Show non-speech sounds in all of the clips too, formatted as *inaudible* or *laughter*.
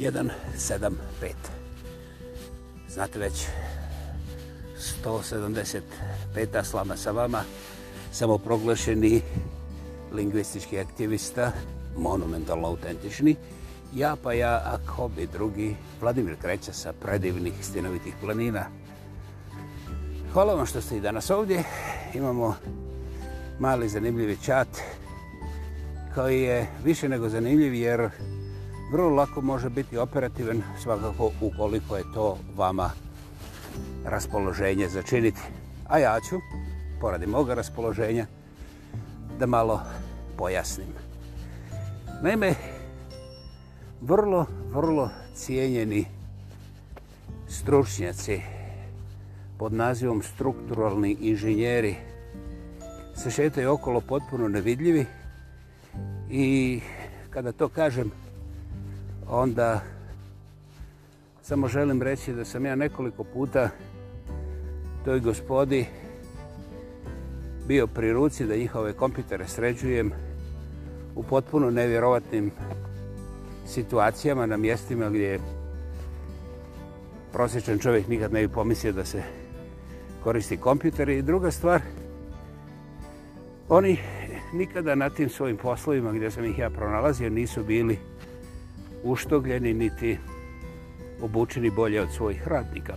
175. Znate već, 175. slama sa vama, samo proglašeni lingvistički aktivista, monumentalno autentični, ja pa ja, ako bi drugi, Vladimir Kreća sa predivnih stinovitih planina. Hvala vam što ste i danas ovdje. Imamo mali zanimljivi čat koji je više nego zanimljiv jer vrlo lako može biti operativan svakako ukoliko je to vama raspoloženje začiniti. A ja ću, poradi moga raspoloženja, da malo pojasnim. Naime, vrlo, vrlo cijenjeni stručnjaci pod nazivom strukturalni inženjeri se šetaju okolo potpuno nevidljivi i kada to kažem, onda samo želim reći da sam ja nekoliko puta toj gospodi bio pri ruci da njihove kompitere sređujem u potpuno nevjerovatnim situacijama na mjestima gdje prosječan čovjek nikad ne bi pomislio da se koristi kompjuter. I druga stvar, oni nikada na tim svojim poslovima gdje sam ih ja pronalazio nisu bili uštogljeni niti obučeni bolje od svojih radnika.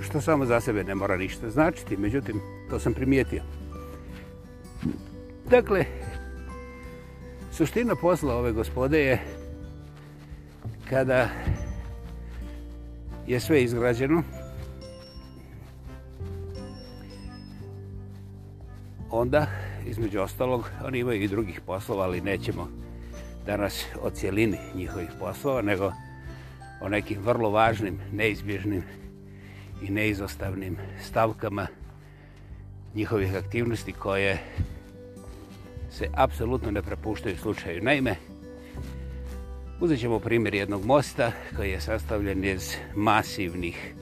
Što samo za sebe ne mora ništa značiti, međutim, to sam primijetio. Dakle, suština posla ove gospode je kada je sve izgrađeno, onda, između ostalog, oni imaju i drugih poslova, ali nećemo izgrađeno danas o cijelini njihovih poslova, nego o nekim vrlo važnim, neizbježnim i neizostavnim stavkama njihovih aktivnosti koje se apsolutno ne prepuštaju slučaju. Naime, uzet ćemo primjer jednog mosta koji je sastavljen iz masivnih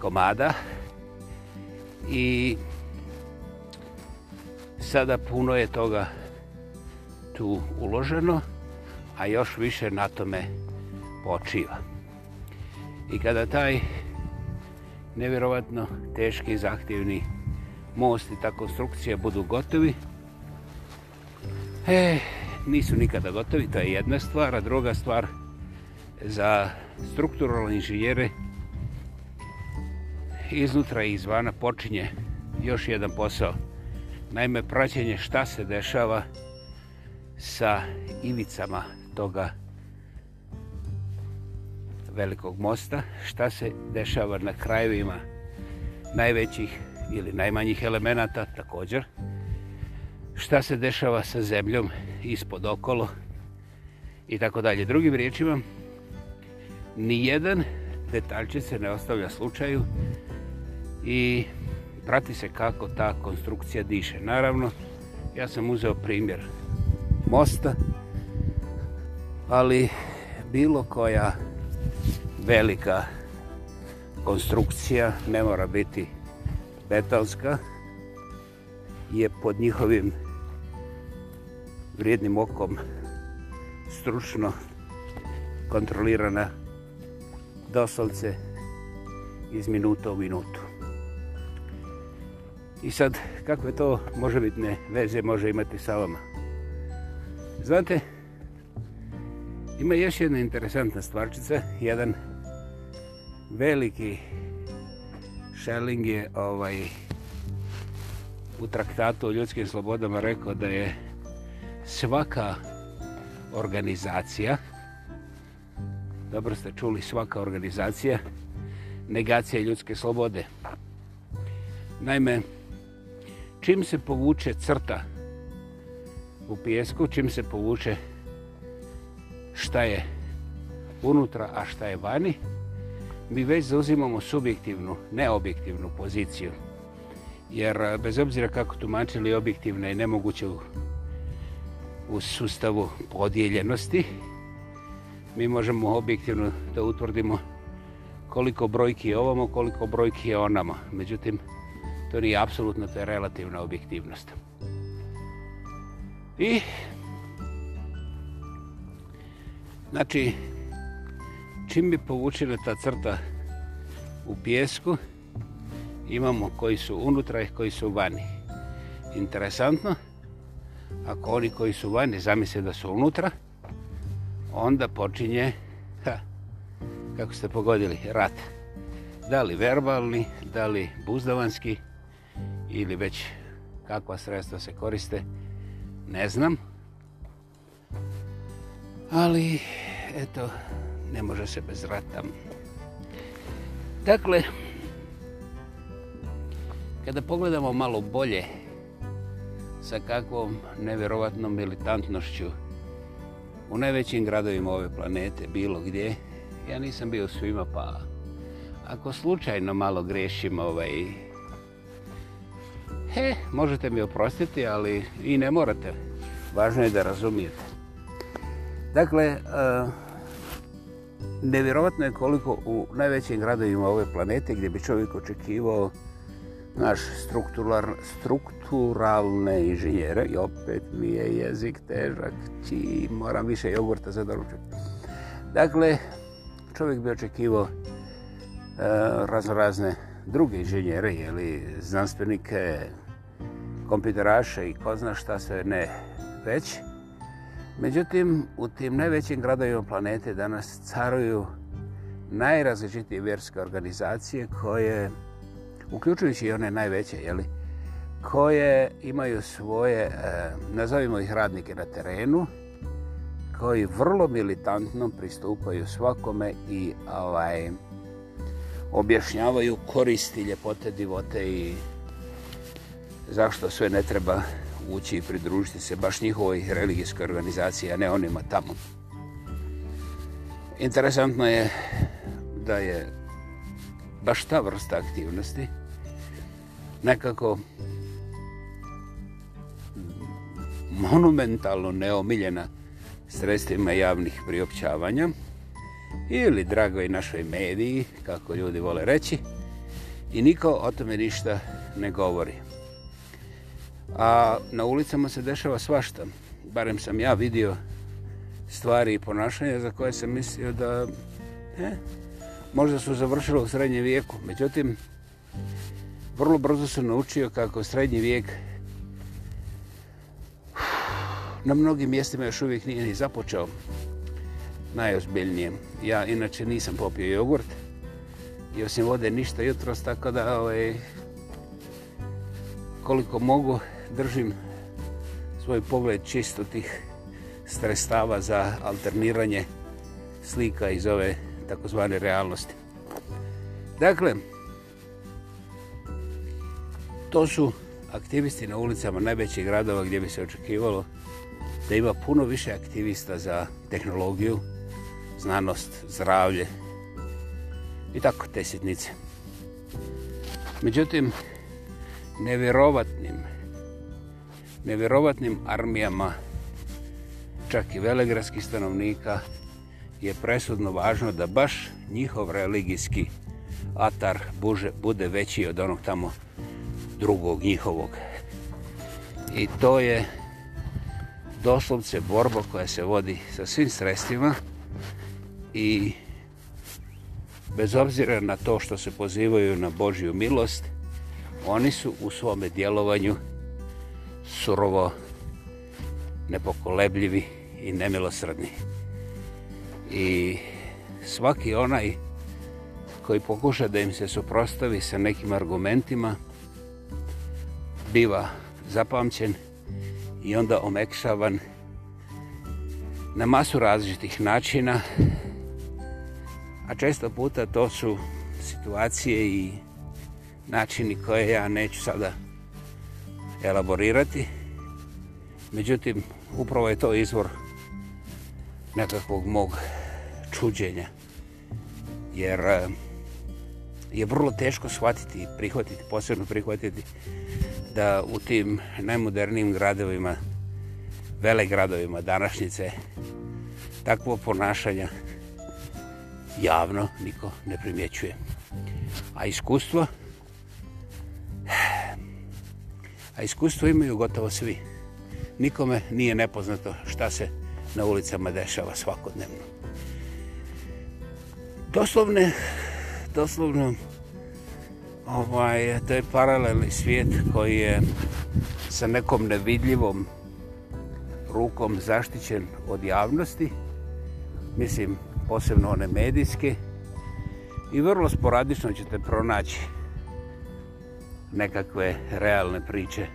komada i sada puno je toga tu uloženo, a još više na tome počiva. I kada taj nevjerovatno teški i zahtjevni most i ta konstrukcija budu gotovi, e, nisu nikada gotovi, to je jedna stvar, a druga stvar za strukturalne inženjere iznutra i izvana počinje još jedan posao. Naime, praćenje šta se dešava učinjenje sa ivicama toga velikog mosta, šta se dešava na krajevima najvećih ili najmanjih elemenata također, šta se dešava sa zemljom ispod okolo i tako dalje. Drugim riječima, nijedan detaljče se ne ostavlja slučaju i prati se kako ta konstrukcija diše. Naravno, ja sam uzeo primjer mosta, ali bilo koja velika konstrukcija, ne mora biti betonska, je pod njihovim vrijednim okom stručno kontrolirana doslovce iz minuta u minutu. I sad, kakve to može biti ne veze, može imati sa vama. Znate, ima još jedna interesantna stvarčica. Jedan veliki Schelling je ovaj, u traktatu o ljudskim slobodama rekao da je svaka organizacija, dobro ste čuli, svaka organizacija, negacija ljudske slobode. Naime, čim se povuče crta u pijesku, čim se povuče šta je unutra, a šta je vani, mi već zauzimamo subjektivnu, neobjektivnu poziciju. Jer eh, bez obzira kako tumačili objektivne i nemoguće u, u sustavu podijeljenosti, mi možemo objektivno da utvrdimo koliko brojki je ovamo, koliko brojki je onamo. Međutim, to nije apsolutno, to je relativna objektivnost. Objektivnost. I, znači, čim bi povučila ta crta u pjesku, imamo koji su unutra i koji su vani. Interesantno, ako oni koji su vani zamisle da su unutra, onda počinje, ha, kako ste pogodili, rat. Da li verbalni, da li buzdavanski, ili već kakva sredstva se koriste, ne znam. Ali, eto, ne može se bez rata. Dakle, kada pogledamo malo bolje sa kakvom nevjerovatnom militantnošću u najvećim gradovima ove planete, bilo gdje, ja nisam bio svima, pa ako slučajno malo grešim ovaj, He, možete mi oprostiti, ali i ne morate. Važno je da razumijete. Dakle, e, nevjerovatno je koliko u najvećim gradovima ove planete gdje bi čovjek očekivao naš strukturar, strukturalne inženjere i opet mi je jezik težak, či moram više jogurta za doručak. Dakle, čovjek bi očekivao uh, e, razno razne druge inženjere, jeli, znanstvenike, kompjuteraše i ko zna šta sve ne već. Međutim, u tim najvećim gradovima planete danas caruju najrazličitije vjerske organizacije koje, uključujući i one najveće, jeli, koje imaju svoje, e, nazovimo ih radnike na terenu, koji vrlo militantno pristupaju svakome i ovaj, objašnjavaju koristi ljepote divote i zašto sve ne treba ući i pridružiti se baš njihovoj religijskoj organizaciji, a ne onima tamo. Interesantno je da je baš ta vrsta aktivnosti nekako monumentalno neomiljena sredstvima javnih priopćavanja ili dragoj našoj mediji, kako ljudi vole reći, i niko o tome ništa ne govori. A na ulicama se dešava svašta. Barem sam ja vidio stvari i ponašanja za koje sam mislio da ne, možda su završile u srednjem vijeku. Međutim, vrlo brzo sam naučio kako srednji vijek na mnogim mjestima još uvijek nije ni započeo najozbiljnije. Ja inače nisam popio jogurt i osim vode ništa jutros, tako da ovaj, koliko mogu držim svoj pogled čisto tih strestava za alterniranje slika iz ove takozvane realnosti. Dakle, to su aktivisti na ulicama najvećih gradova gdje bi se očekivalo da ima puno više aktivista za tehnologiju, znanost, zdravlje i tako te sitnice. Međutim, nevjerovatnim nevjerovatnim armijama čak i velegradskih stanovnika je presudno važno da baš njihov religijski atar buže, bude veći od onog tamo drugog njihovog. I to je doslovce borba koja se vodi sa svim sredstvima i bez obzira na to što se pozivaju na Božju milost, oni su u svome djelovanju surovo nepokolebljivi i nemilosrdni. I svaki onaj koji pokuša da im se suprostavi sa nekim argumentima biva zapamćen i onda omekšavan na masu različitih načina a često puta to su situacije i načini koje ja neću sada elaborirati. Međutim, upravo je to izvor nekakvog mog čuđenja. Jer eh, je vrlo teško shvatiti, prihvatiti, posebno prihvatiti da u tim najmodernijim gradovima, vele gradovima današnjice, takvo ponašanja javno niko ne primjećuje. A iskustvo A iskustvo imaju gotovo svi. Nikome nije nepoznato šta se na ulicama dešava svakodnevno. Doslovne, doslovno, ovaj, to je paralelni svijet koji je sa nekom nevidljivom rukom zaštićen od javnosti, mislim posebno one medijske, i vrlo sporadično ćete pronaći nekakve realne priče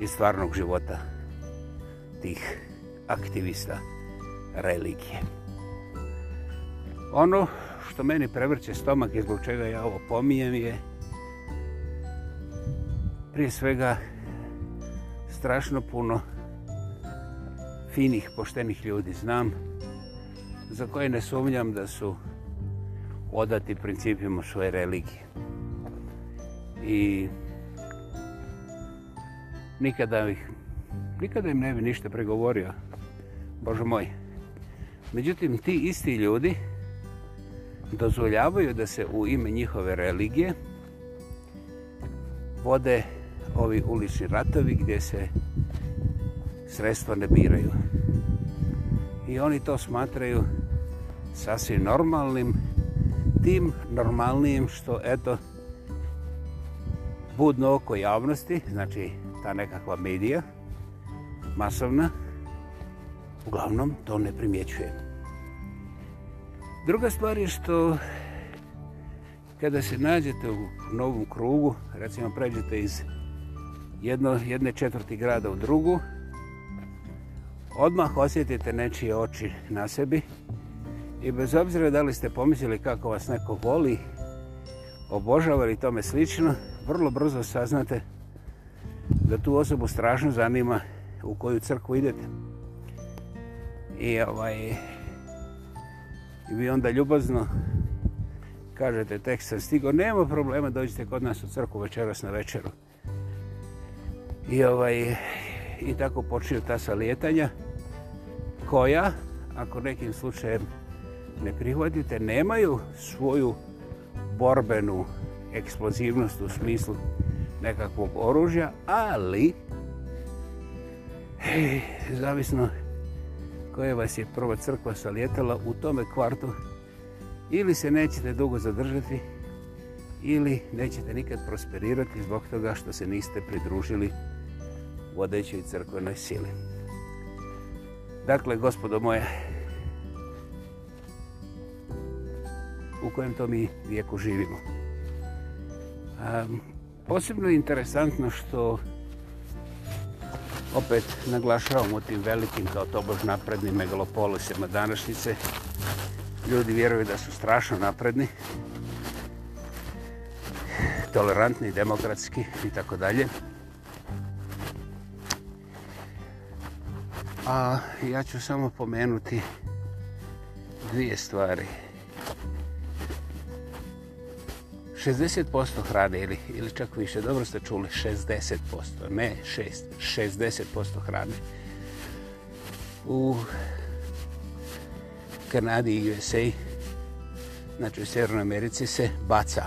iz stvarnog života tih aktivista religije. Ono što meni prevrće stomak i zbog čega ja ovo pomijem je prije svega strašno puno finih, poštenih ljudi znam za koje ne sumnjam da su odati principima svoje religije i nikada ih nikada im ne bi ništa pregovorio Bože moj međutim ti isti ljudi dozvoljavaju da se u ime njihove religije vode ovi ulični ratovi gdje se sredstva ne biraju i oni to smatraju sasvim normalnim tim normalnijim što eto budno oko javnosti, znači ta nekakva medija, masovna, uglavnom to ne primjećuje. Druga stvar je što kada se nađete u novom krugu, recimo pređete iz jedno, jedne četvrti grada u drugu, odmah osjetite nečije oči na sebi i bez obzira da li ste pomislili kako vas neko voli, obožava ili tome slično, vrlo brzo saznate da tu osobu strašno zanima u koju crkvu idete. I ovaj i vi onda ljubazno kažete tekst sam stigao, nema problema, dođite kod nas u crkvu večeras na večeru. I ovaj i tako počinju ta salijetanja koja, ako nekim slučajem ne prihvatite, nemaju svoju borbenu eksplozivnost u smislu nekakvog oružja, ali hej, zavisno koje vas je prva crkva salijetala u tome kvartu ili se nećete dugo zadržati ili nećete nikad prosperirati zbog toga što se niste pridružili vodećoj crkvenoj sili. Dakle, gospodo moje, u kojem to mi vijeku živimo? Posebno je interesantno što opet naglašavam o tim velikim kao tobož naprednim megalopolisima današnjice. Ljudi vjeruju da su strašno napredni, tolerantni, demokratski i tako dalje. A ja ću samo pomenuti dvije stvari. 60% hrane ili, ili čak više, dobro ste čuli, 60%, ne 6, 60% hrane u Kanadi i USA, znači u Sjernoj Americi se baca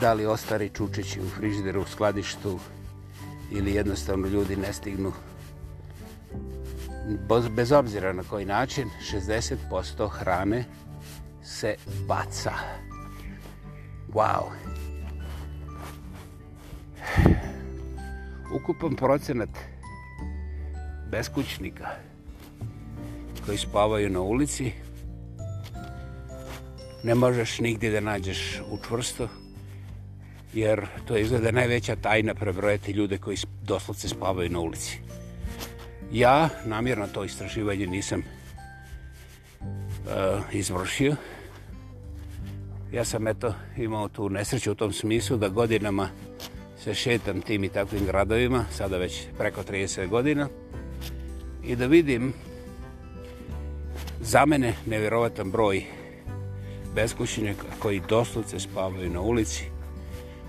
da li ostari čučići u frižideru, u skladištu ili jednostavno ljudi ne stignu bez obzira na koji način 60% hrane se baca. Wow. Ukupan procenat beskućnika koji spavaju na ulici ne možeš nigdje da nađeš učvrsto jer to je izgleda najveća tajna prebrojati ljude koji doslovce spavaju na ulici. Ja namjerno to istraživanje nisam uh, izvršio, ja sam eto imao tu nesreću u tom smislu da godinama se šetam tim i takvim gradovima, sada već preko 30 godina, i da vidim za mene nevjerovatan broj beskućenja koji doslovce spavaju na ulici,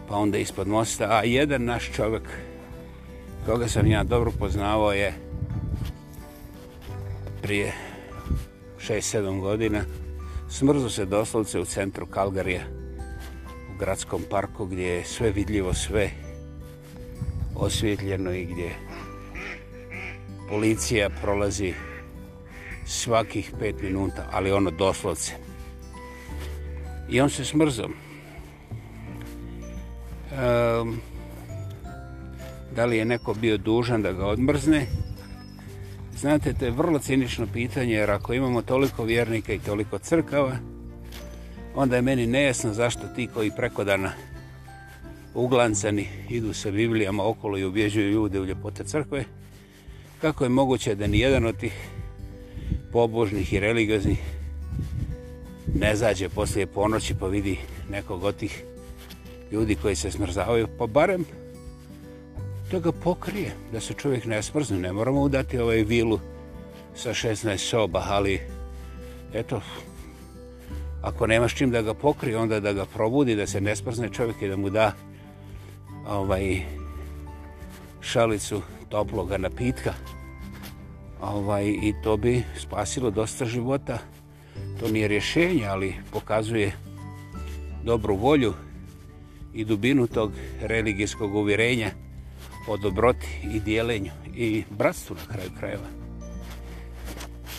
pa onda ispod mosta, a jedan naš čovjek koga sam ja dobro poznavao je prije 6-7 godina, Smrzo se doslovce u centru Kalgarija, u gradskom parku gdje je sve vidljivo, sve osvjetljeno i gdje policija prolazi svakih pet minuta, ali ono doslovce. I on se smrzo. Um, ehm, da li je neko bio dužan da ga odmrzne? Da. Znate, to je vrlo cinično pitanje, jer ako imamo toliko vjernika i toliko crkava, onda je meni nejasno zašto ti koji preko dana uglancani idu sa Biblijama okolo i ubježuju ljude u ljepote crkve, kako je moguće da ni jedan od tih pobožnih i religioznih ne zađe poslije ponoći pa vidi nekog od tih ljudi koji se smrzavaju, pa barem da ga pokrije, da se čovjek ne smrzne. Ne moramo udati ovaj vilu sa 16 soba, ali eto, ako nemaš čim da ga pokrije, onda da ga probudi, da se ne smrzne čovjek i da mu da ovaj šalicu toploga napitka. Ovaj, I to bi spasilo dosta života. To nije rješenje, ali pokazuje dobru volju i dubinu tog religijskog uvjerenja o dobroti i dijelenju i bratstvu na kraju krajeva.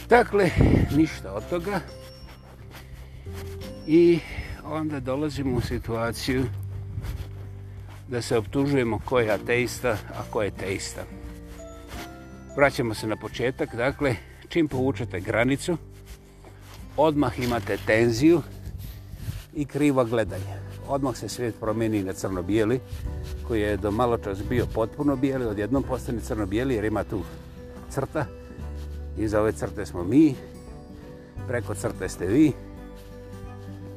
Dakle, ništa od toga. I onda dolazimo u situaciju da se optužujemo ko je ateista, a ko je teista. Vraćamo se na početak, dakle, čim povučete granicu, odmah imate tenziju i kriva gledanja odmah se svijet promeni na crno-bijeli, koji je do malo čas bio potpuno bijeli, odjednom postane crno-bijeli jer ima tu crta. Iza ove crte smo mi, preko crte ste vi,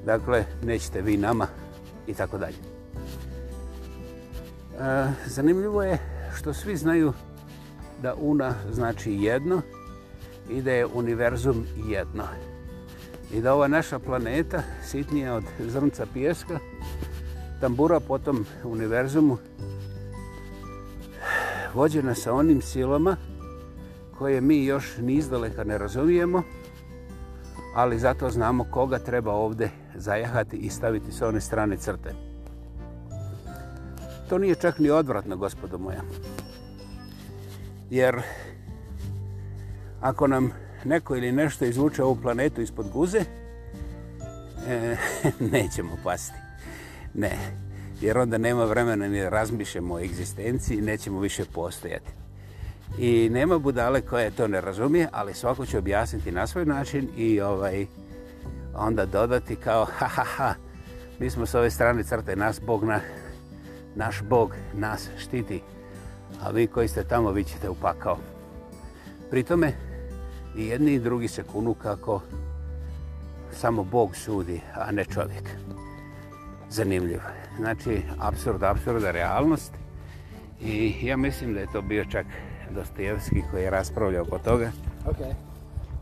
dakle, nećete vi nama i tako dalje. E, zanimljivo je što svi znaju da Una znači jedno i da je univerzum jedno. I da ova naša planeta, sitnija od zrnca pijeska, tambura, potom univerzumu, vođena sa onim silama koje mi još nizdaleka ne razumijemo, ali zato znamo koga treba ovde zajahati i staviti sa one strane crte. To nije čak ni odvratno, gospodo moja. Jer ako nam neko ili nešto izvuče ovu planetu ispod guze, e, *laughs* nećemo pasti. Ne, jer onda nema vremena ni da razmišljamo o egzistenciji, nećemo više postojati. I nema budale koje to ne razumije, ali svako će objasniti na svoj način i ovaj onda dodati kao ha ha ha, mi smo s ove strane crte, nas Bog na, naš Bog nas štiti, a vi koji ste tamo vi ćete upakao. Pri tome i jedni i drugi se kunu kako samo Bog sudi, a ne čovjek. Muzika zanimljivo. Znači, absurd, absurda realnost. I ja mislim da je to bio čak Dostojevski koji je raspravljao oko toga okay.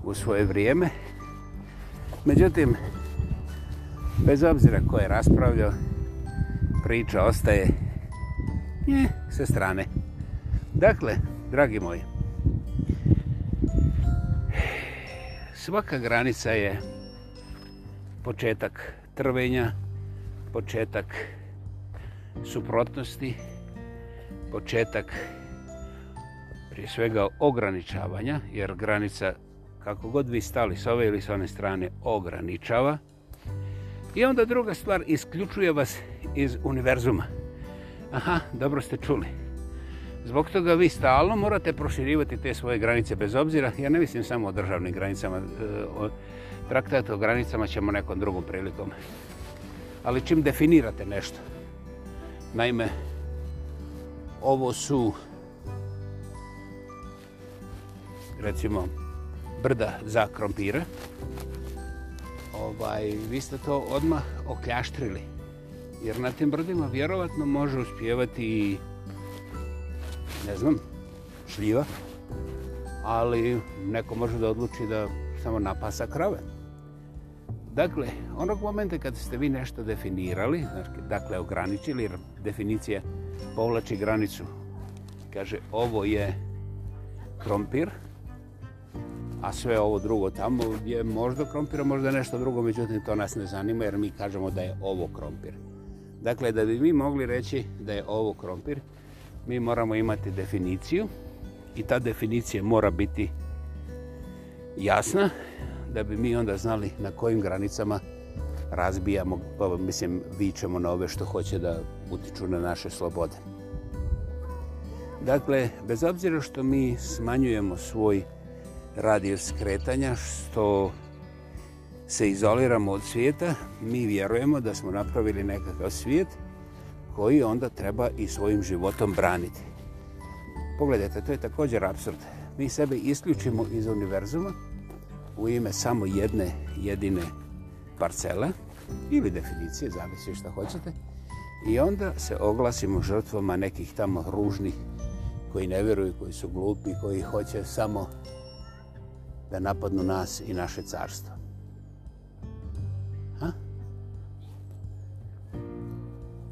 u svoje vrijeme. Međutim, bez obzira ko je raspravljao, priča ostaje nje, sa strane. Dakle, dragi moji, svaka granica je početak trvenja, početak suprotnosti, početak prije svega ograničavanja, jer granica, kako god vi stali s ove ili s one strane, ograničava. I onda druga stvar, isključuje vas iz univerzuma. Aha, dobro ste čuli. Zbog toga vi stalno morate proširivati te svoje granice bez obzira, ja ne mislim samo o državnim granicama, e, traktat o granicama ćemo nekom drugom prilikom ali čim definirate nešto. Naime, ovo su, recimo, brda za krompire. Ovaj, vi ste to odmah okljaštrili, jer na tim brdima vjerovatno može uspjevati i, ne znam, šljiva, ali neko može da odluči da samo napasa kravet. Dakle, onog momenta kad ste vi nešto definirali, znači, dakle, ograničili, jer definicija povlači granicu, kaže, ovo je krompir, a sve ovo drugo tamo je možda krompir, a možda nešto drugo, međutim, to nas ne zanima, jer mi kažemo da je ovo krompir. Dakle, da bi mi mogli reći da je ovo krompir, mi moramo imati definiciju i ta definicija mora biti jasna, da bi mi onda znali na kojim granicama razbijamo, pa mislim, vičemo na ove što hoće da utiču na naše slobode. Dakle, bez obzira što mi smanjujemo svoj radio skretanja, što se izoliramo od svijeta, mi vjerujemo da smo napravili nekakav svijet koji onda treba i svojim životom braniti. Pogledajte, to je također absurd. Mi sebe isključimo iz univerzuma, u ime samo jedne jedine parcele ili definicije, zavisi što hoćete, i onda se oglasimo žrtvama nekih tamo ružnih koji ne vjeruju, koji su glupi, koji hoće samo da napadnu nas i naše carstvo. Ha?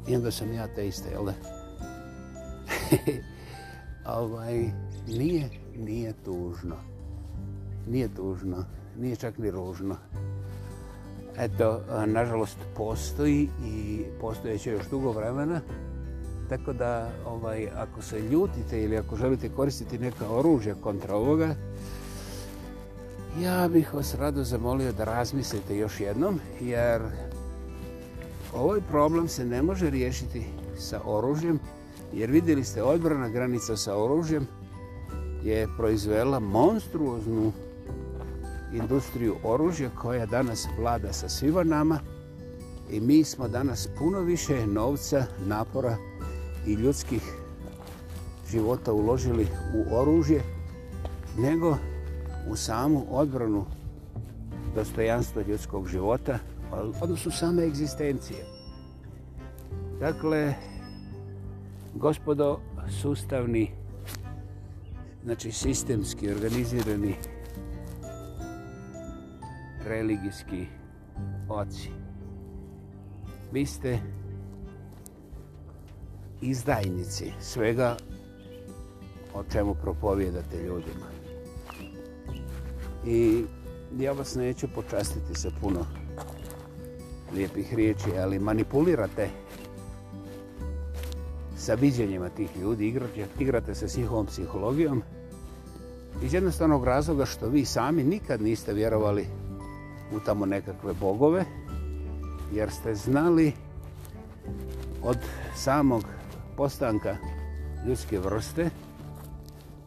I onda sam ja teista, jel da? *laughs* ovaj, nije, nije tužno nije tužno, nije čak ni ružno. Eto, nažalost, postoji i postojeće još dugo vremena, tako da ovaj, ako se ljutite ili ako želite koristiti neka oružja kontra ovoga, ja bih vas rado zamolio da razmislite još jednom, jer ovaj problem se ne može riješiti sa oružjem, jer vidjeli ste odbrana granica sa oružjem je proizvela monstruoznu industriju oružja koja danas vlada sa svima nama i mi smo danas puno više novca, napora i ljudskih života uložili u oružje nego u samu odbranu dostojanstva ljudskog života, odnosno same egzistencije. Dakle, gospodo, sustavni, znači sistemski organizirani religijski oci. Vi ste izdajnici svega o čemu propovjedate ljudima. I ja vas neću počastiti sa puno lijepih riječi, ali manipulirate sa viđenjima tih ljudi, igrate, igrate se s njihovom psihologijom iz jednostavnog razloga što vi sami nikad niste vjerovali u tamo nekakve bogove, jer ste znali od samog postanka ljudske vrste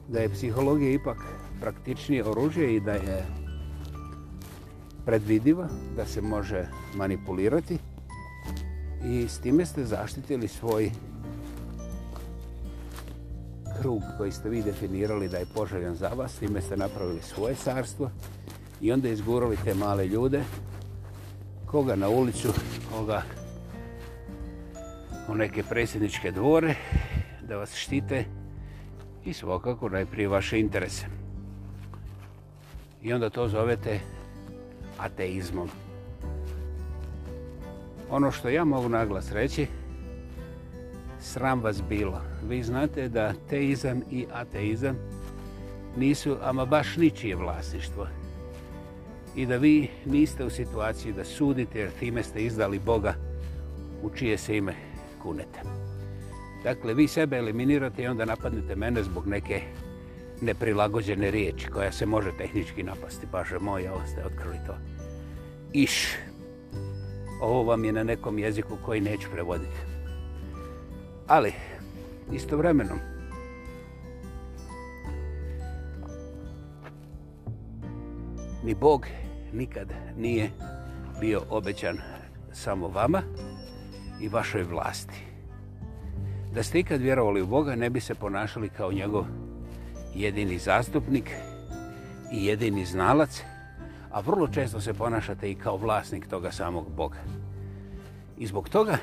da je psihologija ipak praktičnije oružje i da je predvidiva, da se može manipulirati i s time ste zaštitili svoj krug koji ste vi definirali da je poželjan za vas, s time ste napravili svoje carstvo I onda izgurali te male ljude, koga na ulicu, koga u neke predsjedničke dvore, da vas štite i svakako najprije vaše interese. I onda to zovete ateizmom. Ono što ja mogu naglas reći, sram vas bilo. Vi znate da teizam i ateizam nisu ama baš ničije vlasništvo i da vi niste u situaciji da sudite jer time ste izdali Boga u čije se ime kunete. Dakle, vi sebe eliminirate i onda napadnete mene zbog neke neprilagođene riječi koja se može tehnički napasti. Paže moj, ovo ste otkrili to. Iš. Ovo vam je na nekom jeziku koji neću prevoditi. Ali, istovremeno, ni Bog nikad nije bio obećan samo vama i vašoj vlasti. Da ste ikad vjerovali u Boga, ne bi se ponašali kao njegov jedini zastupnik i jedini znalac, a vrlo često se ponašate i kao vlasnik toga samog Boga. I zbog toga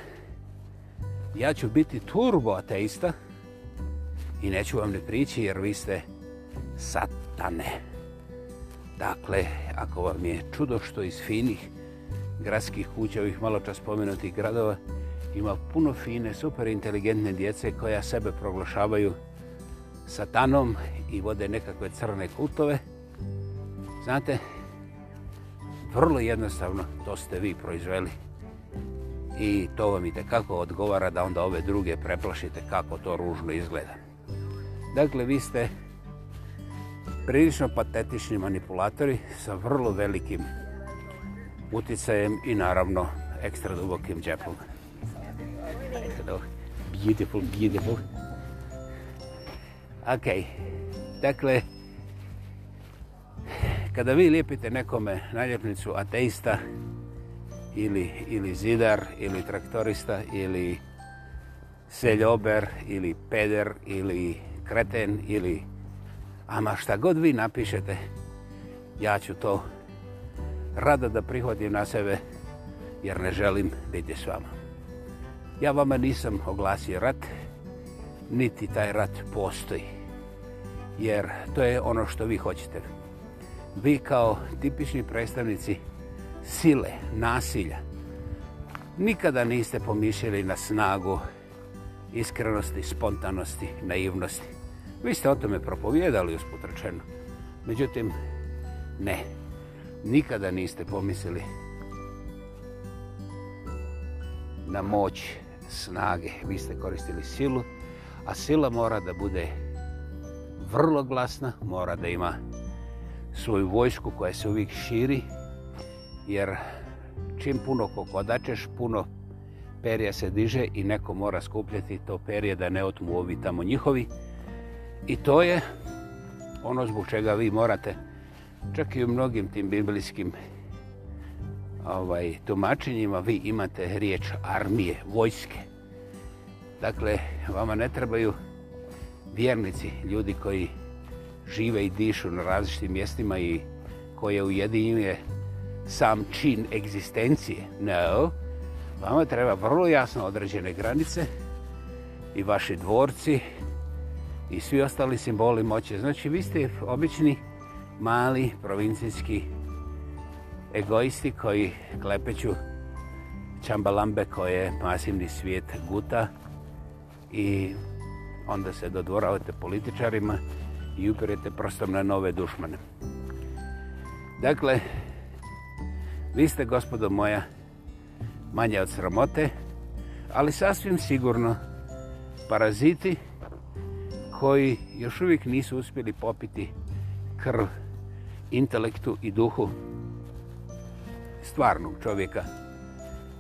ja ću biti turbo ateista i neću vam ne prići jer vi ste satane. Satane. Dakle, ako vam je čudo što iz finih gradskih kuća ovih maločas spomenutih gradova ima puno fine, super inteligentne djece koja sebe proglašavaju satanom i vode nekakve crne kultove, znate, vrlo jednostavno to ste vi proizveli. I to vam i kako odgovara da onda ove druge preplašite kako to ružno izgleda. Dakle, vi ste prilično patetični manipulatori sa vrlo velikim uticajem i naravno ekstra dubokim džepom. Beautiful, beautiful. Ok, dakle, kada vi lijepite nekome naljepnicu ateista ili, ili zidar ili traktorista ili seljober ili peder ili kreten ili Ama šta god vi napišete, ja ću to rada da prihvatim na sebe, jer ne želim da ide s vama. Ja vama nisam oglasio rat, niti taj rat postoji. Jer to je ono što vi hoćete. Vi kao tipični predstavnici sile, nasilja, nikada niste pomišljali na snagu iskrenosti, spontanosti, naivnosti. Vi ste o tome propovijedali usputrčeno. Međutim, ne. Nikada niste pomislili na moć snage. Vi ste koristili silu, a sila mora da bude vrlo glasna, mora da ima svoju vojsku koja se uvijek širi, jer čim puno kokodačeš, puno perija se diže i neko mora skupljati to perije da ne otmu ovi tamo njihovi, I to je ono zbog čega vi morate, čak i u mnogim tim biblijskim ovaj, tumačenjima, vi imate riječ armije, vojske. Dakle, vama ne trebaju vjernici, ljudi koji žive i dišu na različitim mjestima i koje ujedinjuje sam čin egzistencije. No, vama treba vrlo jasno određene granice i vaši dvorci, i svi ostali simboli moće. Znači, vi ste obični mali provincijski egoisti koji klepeću čambalambe koje masivni svijet guta i onda se dodvoravate političarima i upirete prostom na nove dušmane. Dakle, vi ste, gospodo moja, manje od sramote, ali sasvim sigurno paraziti, koji još uvijek nisu uspjeli popiti krv intelektu i duhu stvarnog čovjeka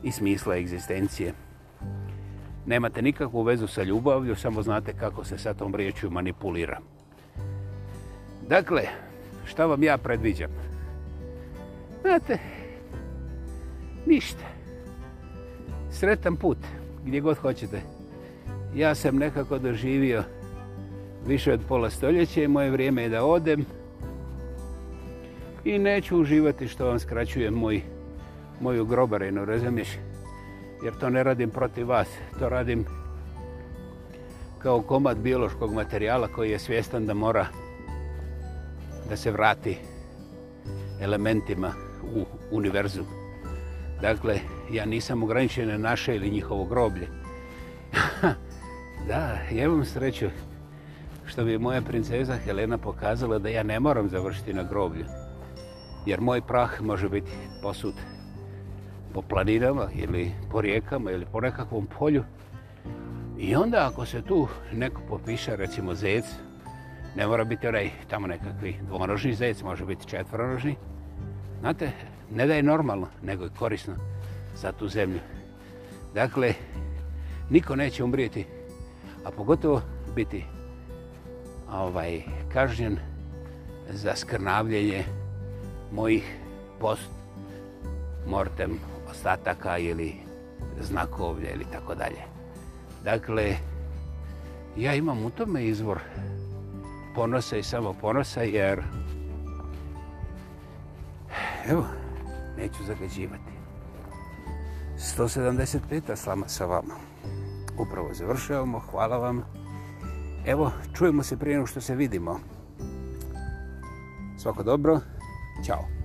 i smisla egzistencije. Nemate nikakvu vezu sa ljubavlju, samo znate kako se sa tom riječju manipulira. Dakle, šta vam ja predviđam? Znate, ništa. Sretan put, gdje god hoćete. Ja sam nekako doživio... Da više od pola stoljeća i moje vrijeme je da odem i neću uživati što vam skraćuje moj, moju grobarinu, razumiješ? Jer to ne radim protiv vas, to radim kao komad biološkog materijala koji je svjestan da mora da se vrati elementima u univerzum. Dakle, ja nisam ograničen na naše ili njihovo groblje. *laughs* da, ja imam sreću što bi moja princeza Helena pokazala da ja ne moram završiti na groblju. Jer moj prah može biti posud po planinama ili po rijekama ili po nekakvom polju. I onda ako se tu neko popiša, recimo zec, ne mora biti onaj tamo nekakvi dvonožni zec, može biti četvronožni. Znate, ne da je normalno, nego je korisno za tu zemlju. Dakle, niko neće umrijeti, a pogotovo biti ovaj kažnjen za skrnavljenje mojih post mortem ostataka ili znakovlja ili tako dalje. Dakle, ja imam u tome izvor ponosa i samo ponosa jer evo, neću zagađivati. 175. slama sa vama. Upravo završujemo. Hvala vam. Hvala vam. Evo, čujemo se prije nego što se vidimo. Svako dobro. Ćao.